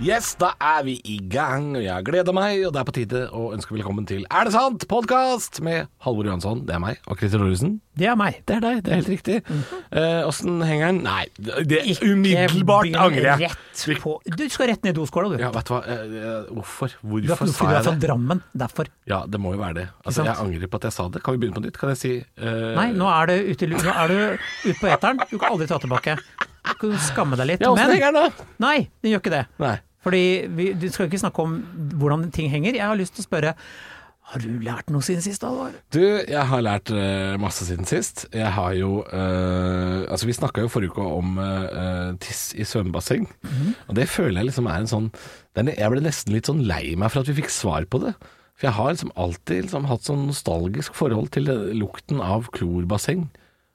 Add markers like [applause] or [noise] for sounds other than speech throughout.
Yes, da er vi i gang, jeg gleder meg, og det er på tide å ønske velkommen til Er det sant? podkast med Halvor Johansson, det er meg, og Christer Lorentzen. Det er meg. Det er deg, det er helt riktig. Eh, henger den? Nei, det er umiddelbart angrer jeg. Du skal rett ned i doskåla, du. Ja, vet du hva, eh, Hvorfor hvorfor? Du er, Hvorfor fordi du er jeg fra? Drammen. Derfor. Ja, det må jo være det. Altså? Jeg angrer på at jeg sa det. Kan vi begynne på nytt? Kan jeg si eh, Nei, nå er, det ute, nå er du ute på eteren. Du kan aldri ta tilbake. Du kan skamme deg litt. Ja, åssen men henger den da? Nei, den gjør ikke det. Nei. Fordi vi, Du skal ikke snakke om hvordan ting henger. Jeg har lyst til å spørre Har du lært noe siden sist, Alvar? Du, jeg har lært uh, masse siden sist. Jeg har jo uh, Altså, vi snakka jo forrige uke om uh, tiss i svømmebasseng. Og det føler jeg liksom er en sånn er Jeg ble nesten litt sånn lei meg for at vi fikk svar på det. For jeg har liksom alltid liksom hatt sånn nostalgisk forhold til lukten av klorbasseng.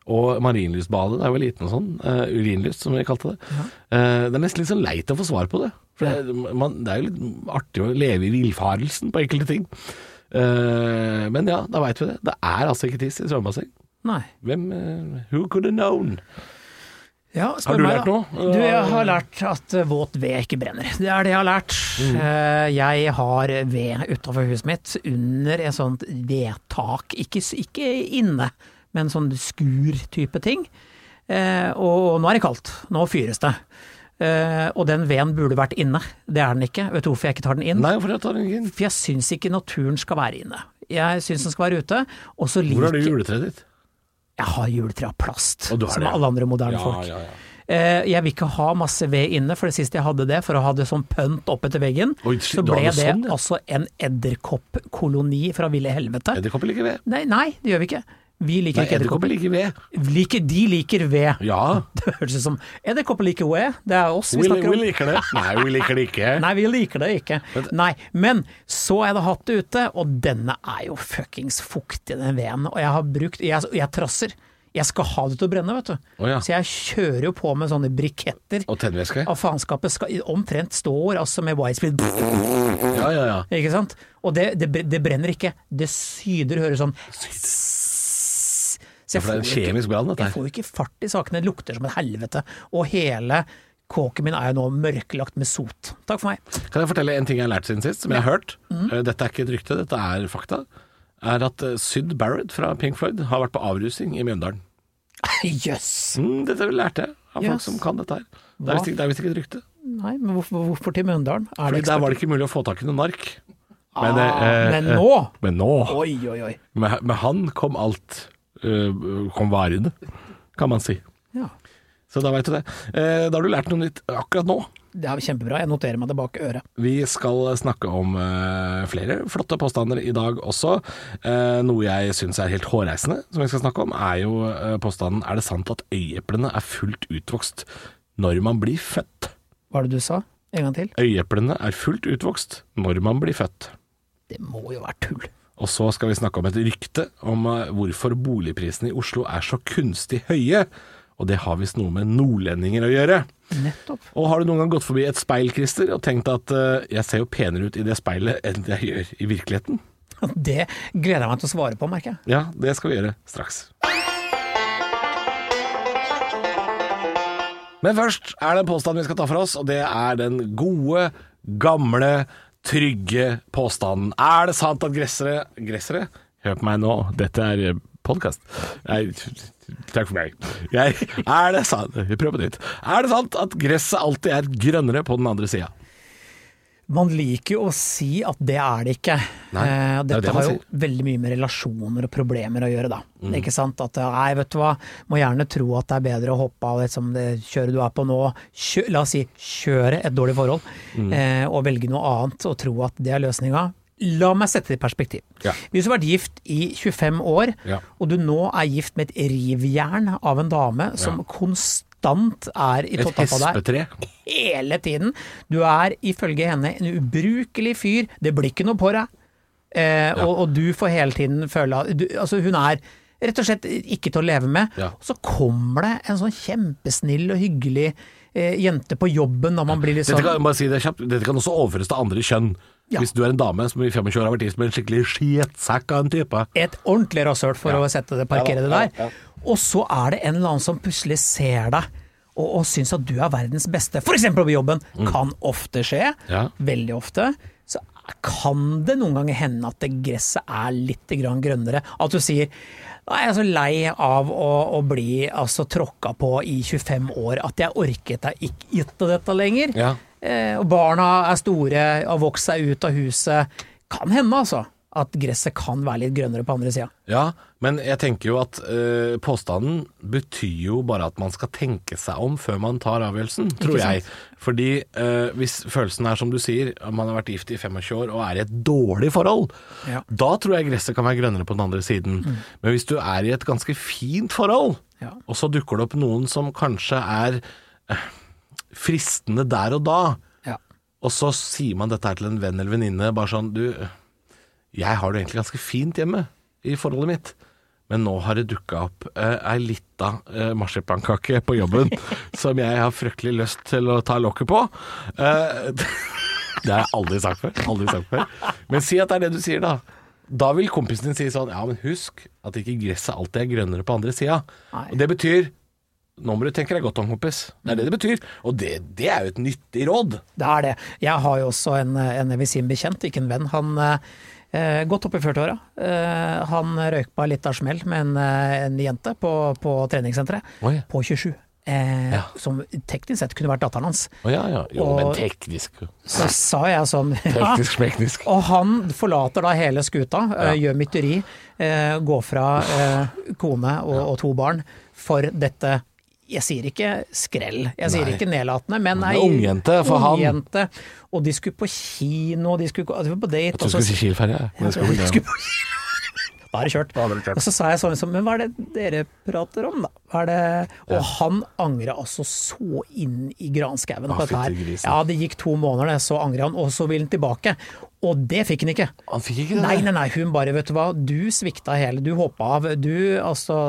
Og marinlystbadet da jeg var liten og sånn. Urinlyst, som vi kalte det. Eh, det er nesten litt sånn leit å få svar på det. For det, man, det er jo litt artig å leve i villfarelsen på enkelte ting. Uh, men ja, da veit vi det. Det er altså ikke tiss i svømmebasseng. Nei. Hvem uh, Who could have known? Ja, Har du meg, lært noe? Du, jeg har lært at eh, våt ved ikke brenner. Det er det jeg har lært. Mm. Jeg har ved utafor huset mitt, under et sånt vedtak, ikke, ikke inne, men sånn skur-type ting. Og nå er det kaldt, nå fyres det. Eh, Og den veden burde vært inne, det er den ikke. Vet du hvorfor jeg ikke tar den inn? Nei, hvorfor jeg tar den ikke inn? For jeg syns ikke naturen skal være inne. Jeg syns den skal være ute. Og så Hvor har du juletreet ditt? Jeg har juletre av plast, som det, alle andre moderne Ja, folk. ja, ja. Uh, Jeg vil ikke ha masse ved inne, for det siste jeg hadde det, for å ha det sånn pønt opp etter veggen, Oi, så ble det det sånn, det altså en edderkoppkoloni fra ville helvete. Edderkopper liker ved. Nei, nei, det gjør vi ikke. Vi liker Nei, ikke edderkopper liker ved. Like, de liker ved. Ja, [laughs] Det høres ut som edderkopper liker ved. Det er oss vi vi, snakker vi liker det. Nei, vi liker det ikke. [laughs] Nei, vi liker det ikke. Nei, men så er det hatt ute, og denne er jo fuckings fuktig, den veden. Og jeg har brukt Jeg, jeg trasser. Jeg skal ha det til å brenne, vet du. Oh, ja. Så jeg kjører jo på med sånne briketter. Og tennvæske. av faenskapet skal omtrent står altså med widespeed Ja, ja, ja. Ikke sant? Og det, det, det brenner ikke. Det syder, høres sånn Så Ja, er en får kjemisk brann, dette Jeg får ikke fart i sakene. Det lukter som et helvete. Og hele kåken min er jo nå mørklagt med sot. Takk for meg. Kan jeg fortelle en ting jeg har lært siden sist, som jeg har hørt? Eh, Dette er ikke et rykte, dette er fakta. Er at eh, Syd Barrett fra Pink Floyd har vært på avrusing i Mjøndalen. [laughs] Jøss! Mm, dette lærte jeg av folk som kan dette her. Det er visst ikke, ikke et rykte. Nei, men hvorfor, hvorfor til Mjøndalen? Fordi det der var det ikke mulig å få tak i noe nark. Men, Ah, eh, men eh, nå? Men nå Oi, oi, oi. Med, med han kom alt øh, Kom det, kan man si. Ja. Så da veit du det. Eh, da har du lært noe nytt akkurat nå. Det er kjempebra. Jeg noterer meg det bak øret. Vi skal snakke om eh, flere flotte påstander i dag også. Eh, noe jeg syns er helt hårreisende, som vi skal snakke om, er jo eh, påstanden Er det sant at øyeeplene er fullt utvokst når man blir født? Hva er det du sa? En gang til? Øyeeplene er fullt utvokst når man blir født. Det må jo være tull. Og så skal vi snakke om et rykte om eh, hvorfor boligprisene i Oslo er så kunstig høye. Og det har visst noe med nordlendinger å gjøre. Nettopp. Og har du noen gang gått forbi et speil, Christer, og tenkt at uh, jeg ser jo penere ut i det speilet enn jeg gjør i virkeligheten? [laughs] Det gleder jeg meg til å svare på, merker jeg. Ja, det skal vi gjøre straks. Men først er det en påstand vi skal ta for oss, og det er den gode, gamle, trygge påstanden. Er det sant at gressere Gressere? Hør på meg nå, dette er podkast. Takk for meg. Jeg, er det sant Vi prøver på nytt. Er det sant at gresset alltid er grønnere på den andre sida? Man liker jo å si at det er det ikke. Nei, Eh, det dette det har jo veldig mye med relasjoner og problemer å gjøre, da. Mm. Ikke sant? At nei, vet du hva, må gjerne tro at det er bedre å hoppe av liksom, det kjøret du er på nå. Kjø, la oss si kjøre et dårlig forhold, Mm. eh, og velge noe annet og tro at det er løsninga. La meg sette det i perspektiv. Ja. Hvis du har vært gift i 25 år, Ja. og du nå er gift med et rivjern av en dame som konstant er i Et der. Et hespetre? hele tiden. Du er ifølge henne en ubrukelig fyr, det blir ikke noe på deg. Eh, og, og du får hele tiden føle du, Altså, hun er rett og slett ikke til å leve med. Ja. Og så kommer det en sånn kjempesnill og hyggelig eh, jente på jobben når man blir litt Dette sånn kan, bare si det dette kan også overføres til andre kjønn. Ja. Hvis du er en dame som i 25 år har vært gift med en skikkelig skitsekk av en type. et ordentlig rasshøl for Ja. å sette det, parkere Ja det der. Og så er det en eller annen som plutselig ser deg og, og syns at du er verdens beste, f.eks. på jobben. Kan ofte skje. Ja. Veldig ofte. Så kan det noen ganger hende at det gresset er litt grønnere. At du sier Nei, jeg er så lei av å, å bli altså, tråkka på i 25 år at jeg orket deg ikke gitt dette lenger. Ja. Eh, og barna er store, har vokst seg ut av huset. Kan hende, altså. At gresset kan være litt grønnere på andre sida. Ja, men jeg tenker jo at øh, påstanden betyr jo bare at man skal tenke seg om før man tar avgjørelsen, tror jeg. Fordi øh, hvis følelsen er som du sier, at man har vært gift i 25 år og er i et dårlig forhold, Ja. da tror jeg gresset kan være grønnere på den andre siden. Men hvis du er i et ganske fint forhold, Ja. og så dukker det opp noen som kanskje er øh, fristende der og da, Ja. og så sier man dette her til en venn eller venninne, bare sånn Du, jeg har det egentlig ganske fint hjemme i forholdet mitt, men nå har det dukka opp eh, ei lita eh, marsipankake på jobben [laughs] som jeg har fryktelig lyst til å ta lokket på. Eh, [laughs] det har jeg aldri sagt før. Aldri sagt før. Men si at det er det du sier, da. Da vil kompisen din si sånn Ja, men husk at ikke gresset alltid er grønnere på andre sida. Og det betyr nå må du tenke deg godt om, kompis. Det er det det betyr. Og det, det er jo et nyttig råd. Det er det. Jeg har jo også en, en jeg vil si en bekjent, ikke en venn. Han eh, godt opp i 40-åra. Eh, han røyk på litt av smell med en, eh, en jente på, på treningssenteret. Oi. På 27. Eh, Ja. Som teknisk sett kunne vært datteren hans. Oh, ja, ja. Jo, Og- men teknisk. Så sa jeg sånn. [laughs] Teknisk, smeknisk. Og han forlater da hele skuta, eh, gjør mytteri, eh, går fra eh, kone og, og to barn for dette jeg sier ikke skrell, jeg sier Nei. ikke nedlatende, men ei ungjente for han. ungjente. Og de skulle på kino, de skulle, gå- de var på date. Jeg trodde og du så- skulle si Kiel-ferja. skulle på- Da er det kjørt. Er. Og så sa jeg sånn, som men hva er det dere prater om, da? Hva er det? Og han angra altså så inn i granskauen på dette her. Ja, det gikk to måneder, det, så angra han, og så vil han tilbake. Og det fikk han ikke. Han fikk ikke det? Nei, nei, nei, hun bare, vet du hva, du svikta hele, du hoppa av, du, altså,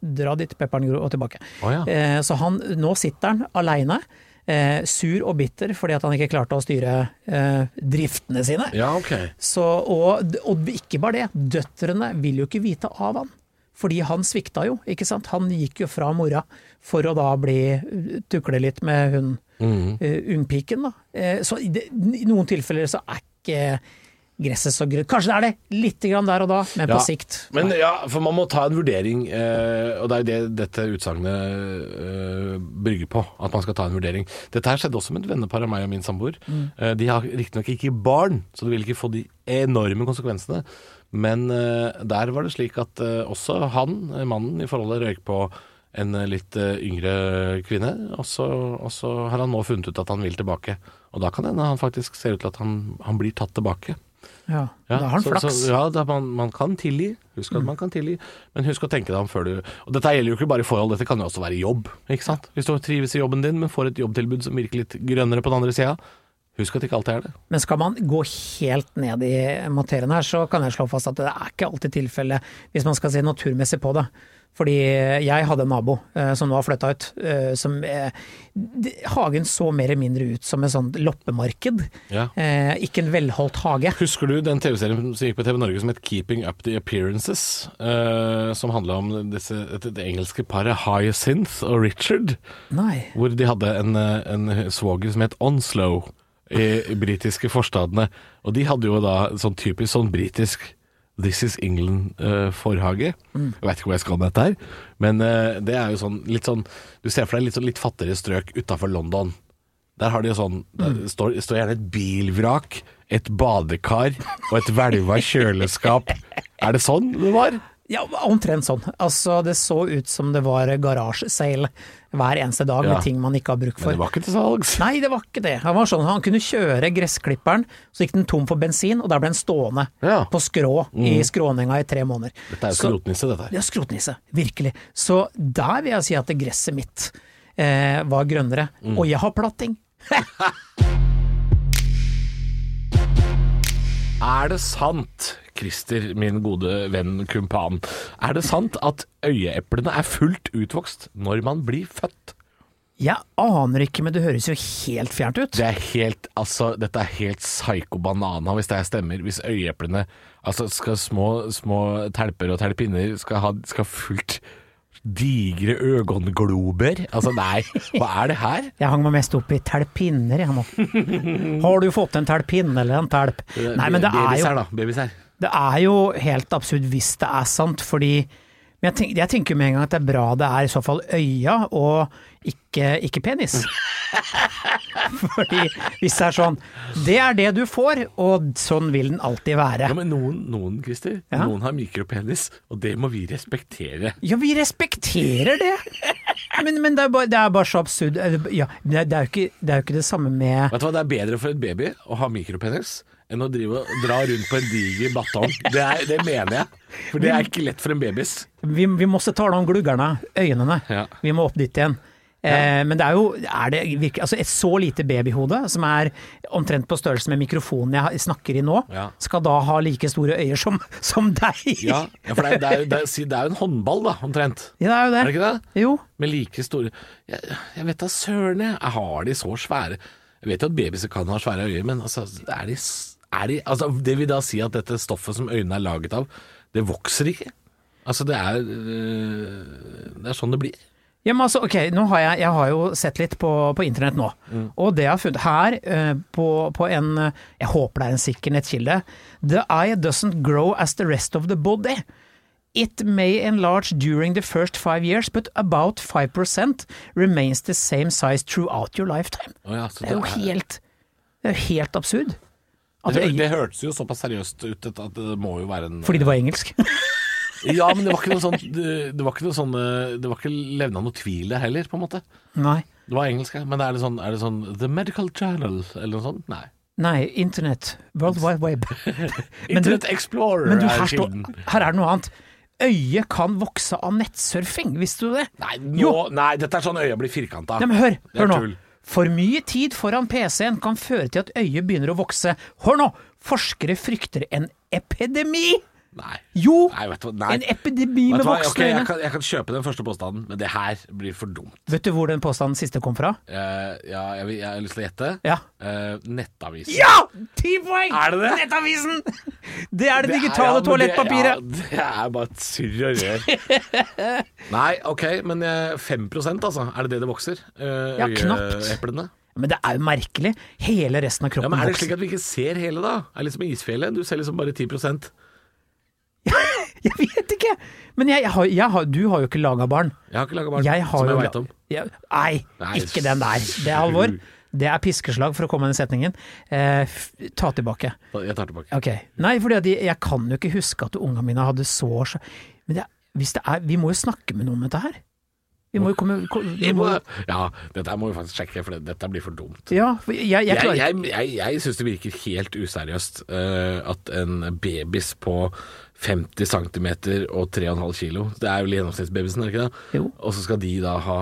dra dit, pepperen gror, og tilbake. Oh, ja. eh, så han, nå sitter han aleine, eh, sur og bitter fordi at han ikke klarte å styre eh, driftene sine. Ja, ok. Så, og, og ikke bare det, døtrene vil jo ikke vite av han. Fordi han svikta jo, ikke sant. Han gikk jo fra mora for å da bli tukle litt med hun mm. uh, ungpiken, da. Eh, så i, i noen tilfeller så er ikke gresset så grønt. Kanskje det er det, litt grann der og da, men Ja, på sikt. Men ja, for man må ta en vurdering, eh, og det er jo det dette utsagnet eh, brygger på. At man skal ta en vurdering. Dette her skjedde også med et vennepar av meg og min samboer. Eh, de har riktignok ikke barn, så de vil ikke få de enorme konsekvensene. Men der var det slik at også han, mannen i forholdet, røyk på en litt yngre kvinne, og så, og så har han nå funnet ut at han vil tilbake. Og da kan det hende han faktisk ser ut til at han, han blir tatt tilbake. Ja, Ja, da har han så, flaks. Så, ja, da man, man kan tilgi. Husk at man kan tilgi. Men husk å tenke deg om før du Og dette gjelder jo ikke bare i forhold, dette kan jo også være i jobb. Ikke sant? Hvis du trives i jobben din, men får et jobbtilbud som virker litt grønnere på den andre sida, husk at ikke alltid er det. Men skal man gå helt ned i materien her, så kan jeg slå fast at det er ikke alltid tilfellet hvis man skal se naturmessig på det. Fordi jeg hadde en nabo eh, som nå har flytta ut, eh, som eh, Hagen så mer eller mindre ut som et sånt loppemarked. Ja. Eh, ikke en velholdt hage. Husker du den TV-serien som gikk på TV Norge som het Keeping Up The Appearances? eh, som handla om disse, det, det engelske paret Hyacinth og Richard. Nei. Hvor de hadde en, eh, en svoger som het Onslow i, i britiske forstadene. Og de hadde jo da sånn typisk sånn britisk This is England-forhage. Jeg veit ikke hvor jeg skal med dette her, men uh, det er jo sånn litt sånn Du ser for deg litt sånn litt fattigere strøk utafor London. Der har de jo sånn Der står, står gjerne et bilvrak, et badekar og et hvelva kjøleskap. Er det sånn det var? Ja, omtrent sånn. Altså, det så ut som det var garasjeseil hver eneste dag Ja. med ting man ikke har bruk Men det var ikke til salgs. Nei, det var ikke det. Han var sånn, han kunne kjøre gressklipperen, så gikk den tom for bensin, og der ble den stående Ja. på skrå i skråninga i tre måneder. Dette er jo skrotnisse, dette her. Ja, skrotnisse. Virkelig. Så der vil jeg si at gresset mitt eh, var grønnere. Mm. Og jeg har platting. [laughs] Er det sant, Christer, min gode venn kumpan, er det sant at øyeeplene er fullt utvokst når man blir født? Jeg aner ikke, men det høres jo helt fjernt ut. Det er helt, altså, dette er helt psyko banana hvis det her stemmer. Hvis øyeeplene, altså skal små, små telper og telpinner skal ha skal fullt digre øgonglober. Altså nei, hva er det her? [laughs] Jeg hang meg mest opp i telpinner, jeg nå. Har du fått en telpinne eller en telp? Nei, men det er Babys jo her, da. Babys her. Det er jo helt absurd hvis det er sant, fordi men jeg, tenk, jeg tenker med en gang at det er bra det er i så fall øya og ikke, ikke penis. [laughs] fordi hvis det er sånn Det er det du får, og sånn vil den alltid være. Ja, men noen, noen Christer, Ja. noen har mikropenis, og det må vi respektere. Ja, vi respekterer det! Men, men det, er bare, det er bare så absurd. Ja, det, er- det, er ikke, det er jo ikke det samme med Vet du hva, Det er bedre for et baby å ha mikropenis enn å drive og dra rundt på en diger batong. Det, er, det mener jeg. For det er ikke lett for en babys. Vi, vi må tale om gluggerne, øynene. Ja. Vi må opp dit igjen. Eh, men det er jo er det virkelig, altså et så lite babyhode, som er omtrent på størrelse med mikrofonen jeg snakker i nå, Ja. skal da ha like store øyer som, som deg? Ja, ja for det er, det, er, det, er, jo en håndball, da, omtrent. Ja, det er jo det. Er det ikke det? Jo. Med like store Jeg, jeg vet da søren, jeg. Har de så svære Jeg vet jo at babyer kan ha svære øyer, men altså, er de, s- er de altså, Det vil da si at dette stoffet som øynene er laget av, det vokser ikke. Altså, det er øh, Det er sånn det blir. Ja, men altså, ok, har jeg, jeg har jo sett litt på, på internett nå, og det jeg har funnet her eh, på, på en eh, Jeg håper det er en sikker nettkilde. The eye doesn't grow as the rest of the body. It may enlarge during the first five years, but about 5% remains the same size throughout your lifetime. Oh, ja, Det er jo helt, det er helt absurd. Det, det hørtes jo såpass seriøst ut at det må jo være en fordi det var engelsk. [laughs] Ja, men det var ikke noe sånt Det, var ikke noe sånn øh, Det var ikke levna noe tvil der heller, på en måte. Nei. Det var engelsk. Men er det sånn, er det sånn The Medical Channel eller noe sånt? Nei. Nei, internett. World Wide Web. [laughs] Internett Internet Explorer Men du, er her, står, her er det noe annet. Øyet kan vokse av nettsurfing, visste du det? Nei, nå, nei, dette er sånn øya blir firkanta. Nei, men hør, hør nå. For mye tid foran PC-en kan føre til at øyet begynner å vokse. Hør nå! Forskere frykter en epidemi! Nei. Jo! Nei, vet du. Nei. En epidemi med voksne Ok, jeg, øyne. jeg kan kjøpe den første påstanden, men det her blir for dumt. Vet du hvor den påstanden siste kom fra? Uh, ja, jeg, jeg har lyst til å gjette. Ja. Uh, nettavisen. Ja! Ti poeng! Er det det? Nettavisen! Det er det, Det er- digitale ja, toalettpapiret. det-. Ja, det er bare et surr og rør. [laughs] Nei, ok, men eh, 5 altså. Er det det det vokser? Uh, Ja, knapt. Eplene? Men det er jo merkelig. Hele resten av Ja, kroppen men Er det slik at vi ikke ser hele, da? Er det liksom isfjellet? Du ser liksom bare 10 [laughs] Jeg vet ikke! Men jeg, jeg har, jeg har, du har jo ikke laga barn. Jeg har ikke laga barn, som jeg veit om. Nei, ikke den der. Det er alvor. [laughs] Det er piskeslag for å komme med den setningen. Eh, ta tilbake. Jeg tar tilbake. Okay. Nei, for jeg, jeg kan jo ikke huske at ungene mine hadde så- Men det, hvis det er Vi må jo snakke med noen om dette her. Vi må jo komme vi må, ja, dette må vi faktisk sjekke, for dette blir for dumt. Ja, for jeg, jeg, Jeg, klarer jeg, jeg, jeg syns det virker helt useriøst uh, at en babys på 50 cm og 3,5 kilo, det er vel gjennomsnittsbabysen, er det ikke det? Jo. Og så skal de da ha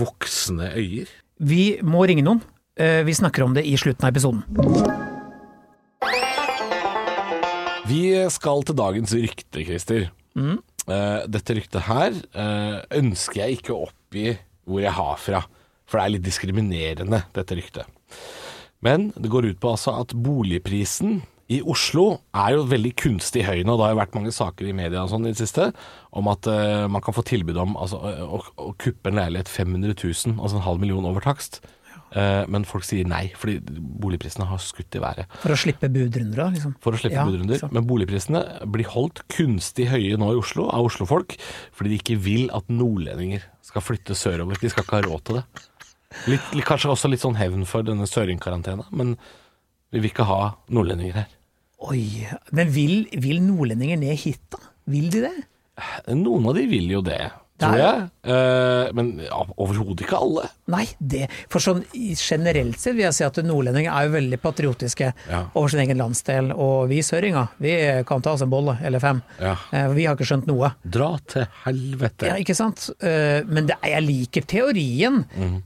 voksne øyer? Vi må ringe noen. Uh, vi snakker om det i slutten av episoden. Vi skal til dagens rykte, Christer. Eh, dette ryktet her uh, ønsker jeg ikke å oppgi hvor jeg har fra, for det er litt diskriminerende, dette ryktet. Men det går ut på altså at boligprisen i Oslo er jo veldig kunstig høy nå. Det har jo vært mange saker i media og sånn i det siste om at uh, man kan få tilbud om altså, å, å kuppe en leilighet 500 000, altså en halv million over takst. Eh, men folk sier nei, fordi boligprisene har skutt i været. For å slippe budrunder, liksom. For å slippe Ja, budrunder. Men boligprisene blir holdt kunstig høye nå i Oslo av oslofolk, fordi de ikke vil at nordlendinger skal flytte sørover. De skal ikke ha råd til det. Litt, kanskje også litt sånn hevn for denne søringkarantena, men vi vil ikke ha nordlendinger her. Oi. Men vil, vil nordlendinger ned hit, da? Vil de det? Noen av de vil jo Det tror jeg. Eh, men ja, overhodet ikke alle. Nei, det For sånn generelt sett vil jeg si at nordlendinger er jo veldig patriotiske Ja. over sin egen landsdel. Og vi søringer, vi kan ta oss en bolle, eller fem. Ja. Eh, Vi har ikke skjønt noe. Dra til helvete. Ja, ikke sant? Eh, Men det, jeg liker teorien. Mm.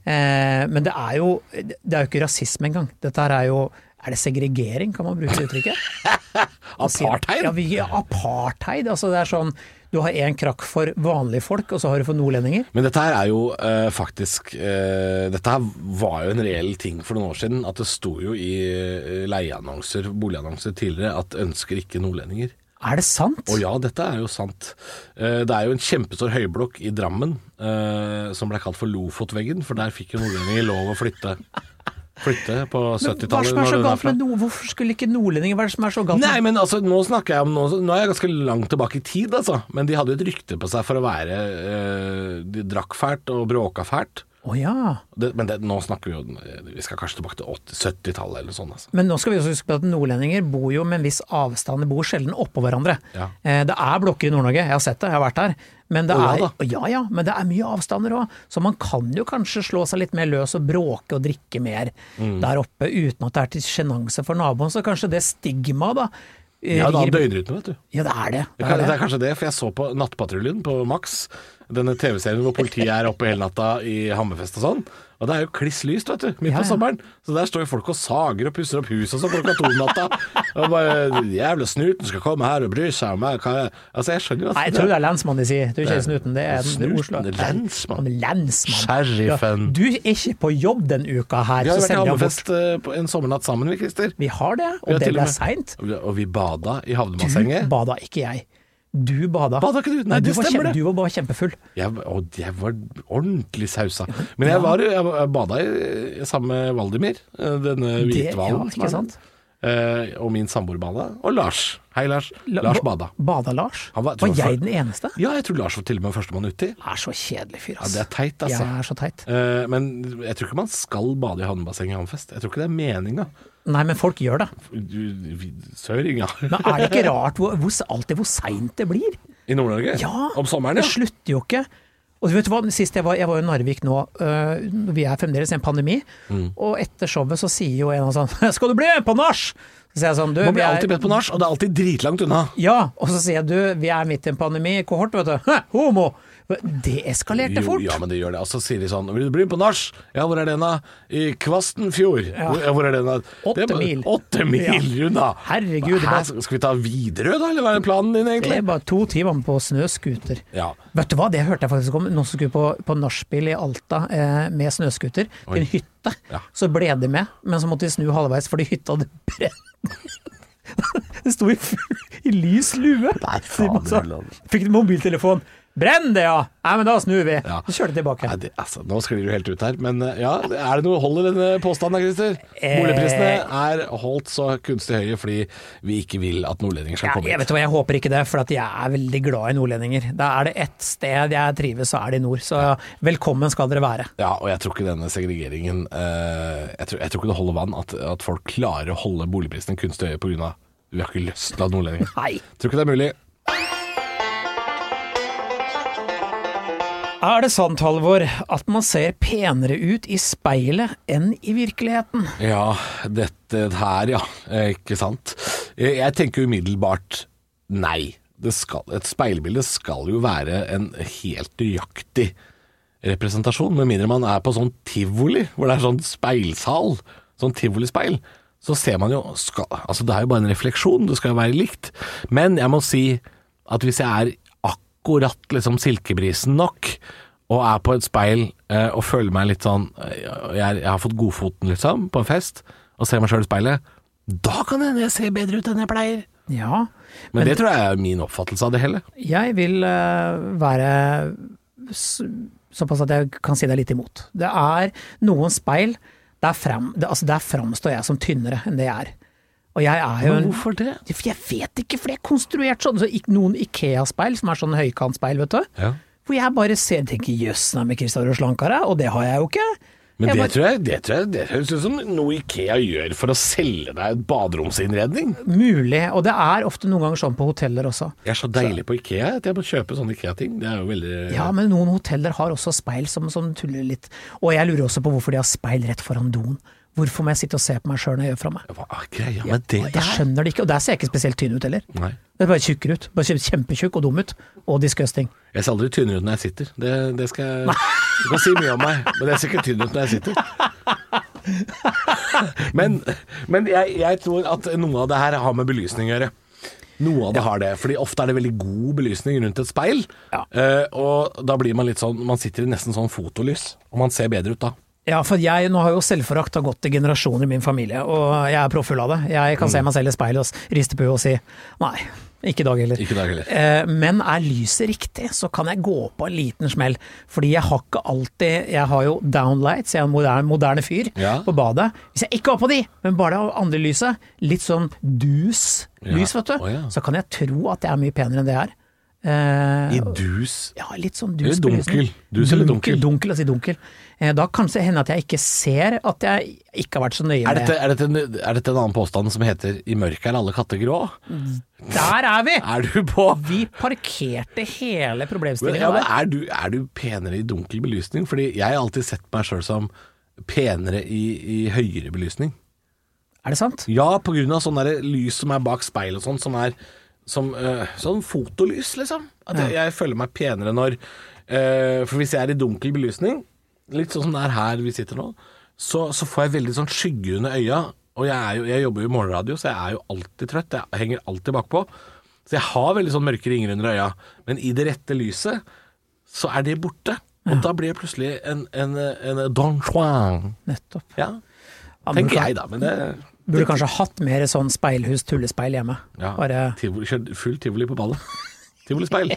Men det er jo Det er jo ikke rasisme engang. Dette her er jo Er det segregering, kan man bruke det uttrykket? [laughs] Apartheid? Ja, vi, apartheid. Altså det er sånn Du har én krakk for vanlige folk, og så har du for nordlendinger. Men dette her er jo eh, faktisk eh, Dette her var jo en reell ting for noen år siden. At det sto jo i eh, leieannonser, boligannonser tidligere at ønsker ikke nordlendinger. Er det sant? Og ja, dette er jo sant. Eh, Det er jo en kjempestor høyblokk i Drammen eh, som ble kalt for Lofotveggen, for der fikk jo nordlendinger lov å flytte. Flytte på Men Hva 70-tallet. som er så galt med. Hvorfor skulle ikke nordlendinger Hva som er så galt Nei, men altså, nå snakker jeg om noe, nå er jeg ganske langt tilbake i tid, altså. Men de hadde jo et rykte på seg for å være øh, De drakk fælt og bråka fælt. Å ja. Det, men det, nå snakker vi jo Vi skal kanskje tilbake til 70-tallet eller sånt. Altså. Men nå skal vi også huske på at nordlendinger bor jo med en viss avstand, de bor sjelden oppå hverandre. Ja. Eh, Det er blokker i Nord-Norge, jeg har sett det, jeg har vært der. Men det Å, ja er, ja, ja, men det er mye avstander òg, så man kan jo kanskje slå seg litt mer løs og bråke og drikke mer Mm. der oppe uten at det er til sjenanse for naboen. Så kanskje det stigmaet, da eh, Ja, da er døgnrytme, vet du. Ja, det er det. Det, det, er det det. er kanskje det, for jeg så på Nattpatruljen på Max. Denne TV-serien hvor politiet er oppe hele natta i Hammerfest og sånn. Og det er jo kliss lyst, vet du, midt Ja, på sommeren. Så der står jo folk og sager og pusser opp huset og sånn klokka to om natta. Og bare Jævla snuten skal komme her og bry seg om meg. Er Altså, jeg skjønner jo at Nei, jeg tror det er lensmannen de sier. Du er ikke snuten, det er den Snuten, Oslo. lensmann. Lensmann. Sheriffen. Ja, du er ikke på jobb den uka her, Vi har vært i. Hammerfest eh, på en sommernatt sammen, vi, Christer. Vi har det, Vi og det til og ble seint. Og vi- vi bada i Du havnebassenget. bada, ikke jeg. Du bada. Bada ikke du? Nei, du det var stemmer det. Du var bare kjempefull. Jeg, og jeg var ordentlig sausa. Men jeg, var, jeg bada i, sammen med Valdimir, eh, denne Det- hvithvalen. ja, ikke sant? Eh, og min samboer bada. Og Lars. Hei, Lars. La- Lars bada. Bada Lars? Han var- var, jeg den eneste? Ja, jeg tror Lars var til og med førstemann uti. Er så kjedelig fyr, ass. Ja, det er teit, altså. Jeg er så teit. Eh, men jeg tror ikke man skal bade i havnebassenget i Hammerfest. Jeg tror ikke det er meninga. Nei, men folk gjør det. Søringa. Men er det ikke [laughs] rart hvor, hvor, alltid hvor seint det blir? I Nord-Norge? Ja, Om sommeren, det slutter jo ikke. Og du vet hva, sist jeg var, jeg var i Narvik nå, uh, vi er fremdeles i en pandemi, Mm. og etter showet så sier jo en av sånn [laughs] 'Skal du bli med på nach?' Så sier jeg sånn du, Man blir er- alltid bedt på nach, og det er alltid dritlangt unna. Ja, og så sier jeg du, vi er midt i en pandemi, kohort, vet du. Hæ, [laughs] homo! Det eskalerte Jo, fort. ja, men det gjør det. Og så sier de sånn Vil du bli med på nach? Ja, hvor er den da? I Kvastenfjord. Ja. Hvor, hvor er den da? Åtte mil. Åtte mil unna. Herregud, Hæ, skal vi ta Widerøe da, eller hva er planen din egentlig? Det er bare to timer på snøscooter. Ja. Vet du hva, det hørte jeg faktisk om. Noen som skulle på, på nachspiel i Alta eh, med snøscooter til en hytte. Ja. Så ble de med, men så måtte de snu halvveis fordi hytta hadde brent. [laughs] det sto i, i lys lue. Nei, faen. Fikk de mobiltelefon. Brenn det, ja! Nei, men da snur vi. Ja. Så kjører de tilbake. Nei, det, altså, nå sklir du helt ut her, men eh, ja, er det noe hold i denne påstanden, Christer? Eh. Boligprisene er holdt så kunstig høye fordi vi ikke vil at nordlendinger skal Ja, komme jeg vet hva, jeg håper ikke det, for jeg er veldig glad i nordlendinger. Da er det ett sted jeg trives, så er det i nord. Så velkommen skal dere være. Ja, og jeg tror ikke denne segregeringen eh, jeg, tror, jeg tror ikke det holder vann at, at folk klarer å holde boligprisene kunstig høye pga. vi har ikke lyst til å ha nordlendinger. Nei. Tror ikke det er mulig. Er det sant, Halvor, at man ser penere ut i speilet enn i virkeligheten? Ja, dette her, ja. Eh, Ikke sant. Jeg, jeg tenker umiddelbart nei. Skal, et speilbilde skal jo være en helt nøyaktig representasjon, med mindre man er på sånn tivoli, hvor det er sånn speilsal, sånn tivolispeil. Så ser man jo skal, Altså, det er jo bare en refleksjon, det skal jo være likt. Men jeg må si at hvis jeg er akkurat liksom silkebrisen nok, og er på et speil eh, og føler meg litt sånn eh, jeg, jeg har fått godfoten, liksom, på en fest, og ser meg sjøl i speilet, da kan det hende jeg ser bedre ut enn jeg pleier. Ja, Men, det tror jeg er min oppfattelse av det hele. jeg vil uh, være såpass at jeg kan si deg litt imot. Det er noen speil der, fram, det, altså der framstår jeg som tynnere enn det jeg er. Og jeg er jo en hvorfor det? For Jeg vet ikke, for det er konstruert sånn. Så noen Ikea-speil, som er sånn høykantspeil, vet du. Ja. Hvor jeg bare ser tenker jøss, nei, men Kristian er slankere, og det har jeg jo ikke. Men Jeg det bare- tror jeg det, tror jeg, det høres ut som noe Ikea gjør for å selge deg et baderomsinnredning. Mulig, og det er ofte noen ganger sånn på hoteller også. Jeg er så deilig på Ikea at jeg må kjøpe sånne Ikea-ting. Det er jo veldig Ja, men noen hoteller har også speil som, som tuller litt. Og jeg lurer også på hvorfor de har speil rett foran doen. Hvorfor må jeg sitte og se på meg sjøl når jeg gjør fra meg? Hva er greia med det Jeg skjønner det ikke, og der ser jeg ikke spesielt tynn ut heller. Nei. Det er bare tjukkere ut. Bare kjempetjukk og dum ut. Og disgusting. Jeg ser aldri tynnere ut når jeg sitter. Det, det skal jeg Du kan si mye om meg, men jeg ser ikke tynn ut når jeg sitter. [laughs] Men, men jeg, jeg tror at noe av det her har med belysning å gjøre. Noe av det har det, fordi ofte er det veldig god belysning rundt et speil. Ja. eh, og da blir man litt sånn Man sitter i nesten sånn fotolys, og man ser bedre ut da. Ja, for jeg, nå har jo selvforakt gått i generasjoner i min familie, og jeg er profffull av det. Jeg kan se meg selv i speilet og riste på og si nei, Ikke i dag heller. Ikke dag heller. Eh, Men er lyset riktig, så kan jeg gå på en liten smell. Fordi jeg har ikke alltid Jeg har jo downlights, jeg er en moderne, moderne fyr Ja. på badet. Hvis jeg ikke har på de, men bare det andre lyset, litt sånn dus lys, Ja. vet du, oh, ja. så kan jeg tro at jeg er mye penere enn det jeg er. Eh, I dus ja, litt sånn Eller dus dunkel. Eller dunkel? Dunkel, altså dunkel. Eh, Da kan det hende at jeg ikke ser at jeg ikke har vært så nøye er med dette, er, dette en, er dette en annen påstand som heter 'i mørket er alle katter grå'? Der er vi! Er du på Vi parkerte hele problemstillingen ja, der. er, du, er du penere i dunkel belysning? Fordi jeg har alltid sett meg sjøl som penere i, i høyere belysning. Er det sant? Ja, på grunn av sånn lys som er bak speil og sånn, som er som, uh, sånn fotolys, liksom. At jeg, jeg føler meg penere når uh, For hvis jeg er i dunkel belysning, litt sånn som det er her vi sitter nå, så, så får jeg veldig sånn skygge under øya. Og jeg, er jo, jeg jobber jo i morgenradio, så jeg er jo alltid trøtt. Jeg henger alltid bakpå. Så jeg har veldig sånn mørke ringer under øya. Men i det rette lyset, så er det borte. Og da blir jeg plutselig en, en, en Don Juan. Nettopp. Ja, Ja, tenker jeg da. Men det Burde kanskje hatt mer sånn speilhus, tullespeil hjemme. Ja, Bare tivoli, kjør full tivoli på ballet. [laughs] Tivolispeil.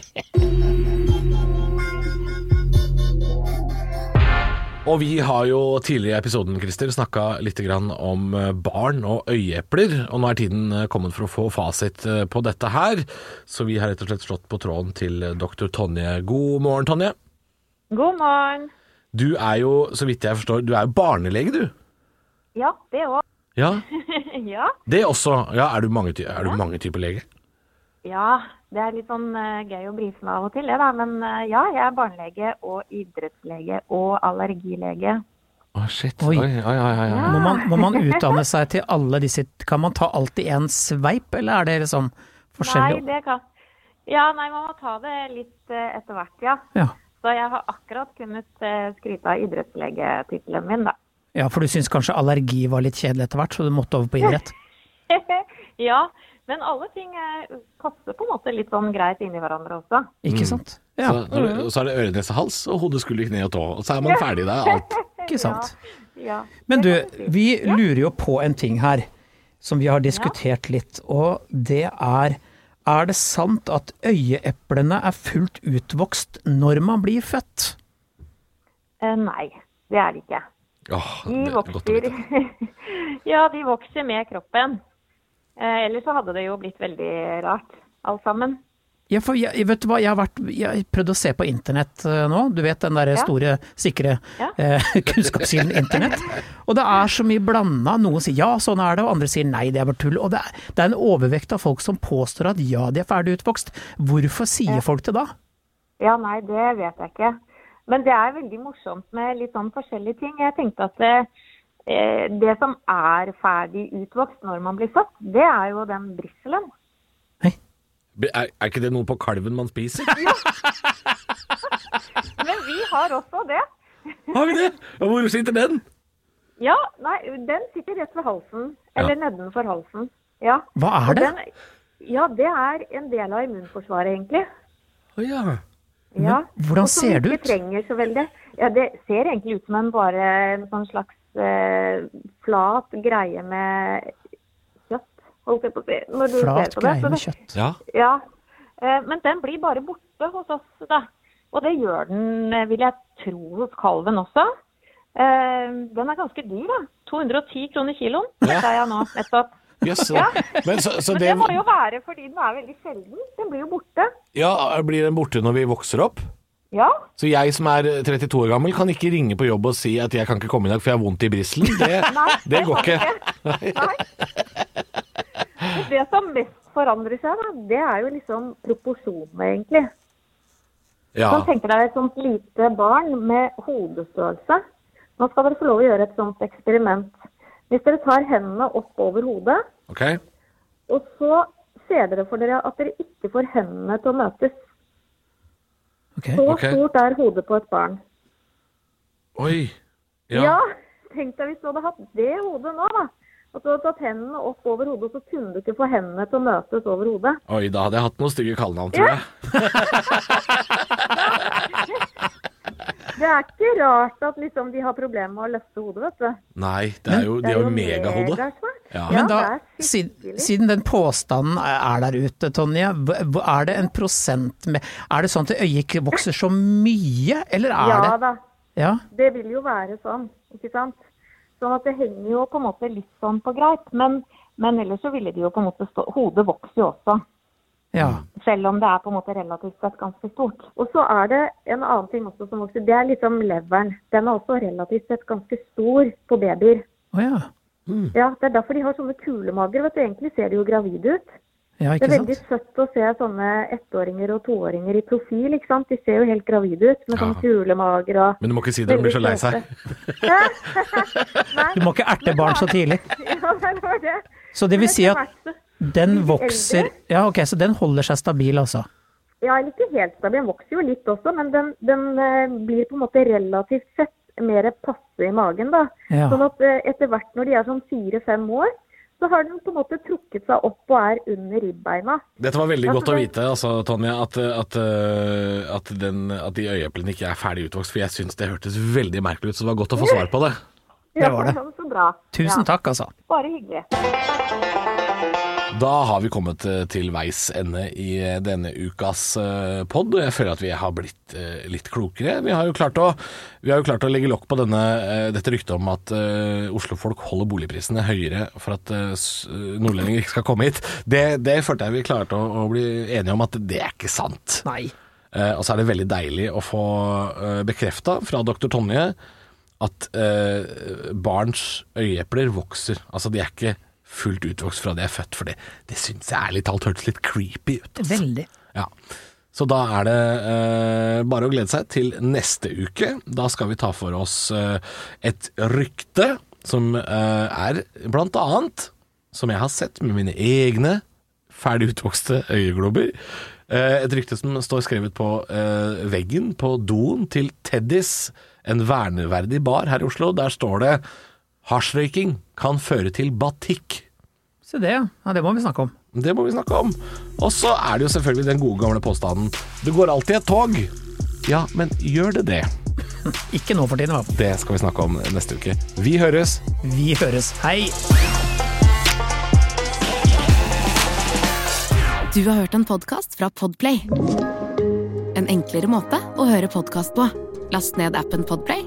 Og vi har jo tidligere i episoden Christer, snakka litt grann om eh, barn og øyeepler, og nå er tiden eh, kommet for å få fasit eh, på dette her. Så vi har rett og slett slått på tråden til doktor Tonje. God morgen, Tonje. God morgen. Du er jo, så vidt jeg forstår, du er jo barnelege, du. Ja, det òg. Ja, [laughs] ja. det også. Ja, er du mange, er du mange typer lege? ja, det er litt sånn uh, gøy å brife med av og til, det da. Men uh, ja, jeg er barnelege og idrettslege og allergilege. Å, shit. Oi. Oi, oi, oi, oi, Ja. må man, må man [laughs] utdanne seg til alle disse Kan man ta alt i en sveip, eller er det liksom Nei, det kan Ja, nei, man må ta det litt uh, etter hvert, ja. Ja. Så jeg har akkurat kunnet skryte av idrettslegetittelen min, da. Ja, for du syns kanskje allergi var litt kjedelig etter hvert, så du måtte over på idrett? [laughs] ja, men alle ting passer på en måte litt sånn greit inni hverandre også. Ikke sant? Ja, Så, når så er det øre, nese, hals og hode, skulder, kne og tå. Og så er man ferdig. Det er alt. [laughs] ikke sant. Ja. Men du, vi lurer jo på en ting her som vi har diskutert litt, og det er Er det sant at øyeeplene er fullt utvokst når man blir født? Eh, nei, det er det ikke. Åh, De det er godt å vokser vite. [laughs] Ja, de vokser med kroppen. Eh, ellers så hadde det jo blitt veldig rart, alt sammen. Ja, for jeg, vet du hva, jeg har vært, jeg har prøvd å se på internett eh, nå, du vet den der Ja. store, sikre Ja. eh, [laughs] kunnskapssiden internett. Og det er så mye blanda, noen sier ja, sånn er det, og andre sier nei, det er bare tull. Og det er, det er en overvekt av folk som påstår at ja, de er ferdig utvokst. Hvorfor sier folk det da? Ja, nei, det vet jeg ikke. Men det er veldig morsomt med litt sånn forskjellige ting. Jeg tenkte at det, eh, det som er ferdig utvokst når man blir født, det er jo den brisselen. Hei. Er, er ikke det noe på kalven man spiser? [laughs] Men vi har også det. Har vi det? Og hvor sitter den? Ja, nei, den sitter rett ved halsen. Eller nedenfor halsen. Ja. Hva er det? Den, ja, det er en del av immunforsvaret, egentlig. Å ja. Ja. hvordan som ser det ut? trenger så veldig. Ja, det ser egentlig ut som en bare en sånn slags eh, flat greie med kjøtt, holdt jeg på å si. Når du Flat ser på det. greie Så med det- kjøtt. Ja. Ja. Eh, men den blir bare borte hos oss, da. Og det gjør den, eh, vil jeg tro, hos kalven også. Eh, den er ganske dyr, da. 210 kroner kiloen, sa jeg nå nettopp. Jøss. Ja. Men så, så Men det det må jo være fordi den er veldig sjelden. Den blir jo borte. Ja, blir den borte når vi vokser opp? Ja. Så jeg som er 32 år gammel, kan ikke ringe på jobb og si at jeg kan ikke komme i dag for jeg har vondt i brisselen. Det, [laughs] Nei, det går ikke. Nei. Det som mest forandrer seg, da, det er jo liksom proporsjonene, egentlig. Ja. Så tenker deg et sånt lite barn med hodestørrelse. Nå skal dere få lov å gjøre et sånt eksperiment. Hvis dere tar hendene opp over hodet, okay. og så ser dere for dere at dere ikke får hendene til å møtes. Okay. Så okay. stort er hodet på et barn. Oi. Ja. Ja. tenk deg hvis du hadde hatt det hodet nå, da. At du hadde tatt hendene opp over hodet, og så kunne du ikke få hendene til å møtes over hodet. Oi, da hadde jeg hatt noen stygge kallenavn, tror jeg. [laughs] [laughs] Det er ikke rart at liksom de har problemer med å løfte hodet, vet du. Nei, det er jo, de har jo megahode. Mega Ja. Ja, Men da, siden, siden den påstanden er der ute, Tonje, er det en prosent med Er det sånn at øyet vokser så mye, eller er Ja det da, Ja. det vil jo være sånn, ikke sant. Sånn at det henger jo på en måte litt sånn på greip. Men, men ellers så ville de jo på en måte stå Hodet vokser jo også. Ja. Selv om det er på en måte relativt sett ganske stort. Og så er det en annen ting også som vokser. Det er liksom leveren. Den er også relativt sett ganske stor på babyer. Oh, ja. Ja, Det er derfor de har sånne kulemager. vet du. Egentlig ser de jo gravide ut. Ja, Det er veldig sant. søtt å se sånne ettåringer og toåringer i profil. ikke sant? De ser jo helt gravide ut med Ja. sånne kulemager og Men du må ikke si det, de blir så lei seg. [laughs] Du må ikke erte barn så tidlig. [laughs] Ja, det var det. Så det vil si at Den vokser. Ja, ok, så den holder seg stabil, altså. Ja, eller ikke helt stabil. Den vokser jo litt også, men den, den eh, blir på en måte relativt sett mer passe i magen. da. Ja. Sånn at eh, etter hvert når de er sånn fire-fem år, så har den på en måte trukket seg opp og er under ribbeina. Dette var veldig Ja, godt å vite, altså, Tonje, at, at, øh, at, den, at de øyeeplene ikke er ferdig utvokst. For jeg syns det hørtes veldig merkelig ut, så det var godt å få svar på det. Ja, Det var det. Så bra. Tusen ja, takk, altså. Bare hyggelig. Da har vi kommet eh, til veis ende i eh, denne ukas eh, pod. Jeg føler at vi har blitt litt klokere. Vi har jo klart å, vi har jo klart å legge lokk på denne, dette ryktet om at Oslo-folk holder boligprisene høyere for at nordlendinger ikke skal komme hit. Det, det følte jeg vi klarte å, å bli enige om at det er ikke sant. Nei. Og så er det veldig deilig å få bekrefta fra doktor Tonje at barns øyeepler vokser. Altså de er ikke fullt utvokst fra de er født, for det, det syns jeg ærlig talt hørtes litt creepy ut. Altså. Veldig. Ja. Så da er det eh, bare å glede seg til neste uke. Da skal vi ta for oss eh, et rykte som eh, er blant annet, som jeg har sett med mine egne ferdig utvokste øyeglober, eh, et rykte som står skrevet på eh, veggen på doen til Teddys, en verneverdig bar her i Oslo. Der står det Hasjrøyking kan føre til batikk. Se det, ja. ja. Det må vi snakke om. Det må vi snakke om. Og så er det jo selvfølgelig den gode gamle påstanden Det går alltid et tog. Ja, men gjør det det? [laughs] Ikke nå for tiden, i hvert fall. Det skal vi snakke om neste uke. Vi høres. Vi høres. Hei! Du har hørt en podkast fra Podplay. En enklere måte å høre podkast på. Last ned appen Podplay,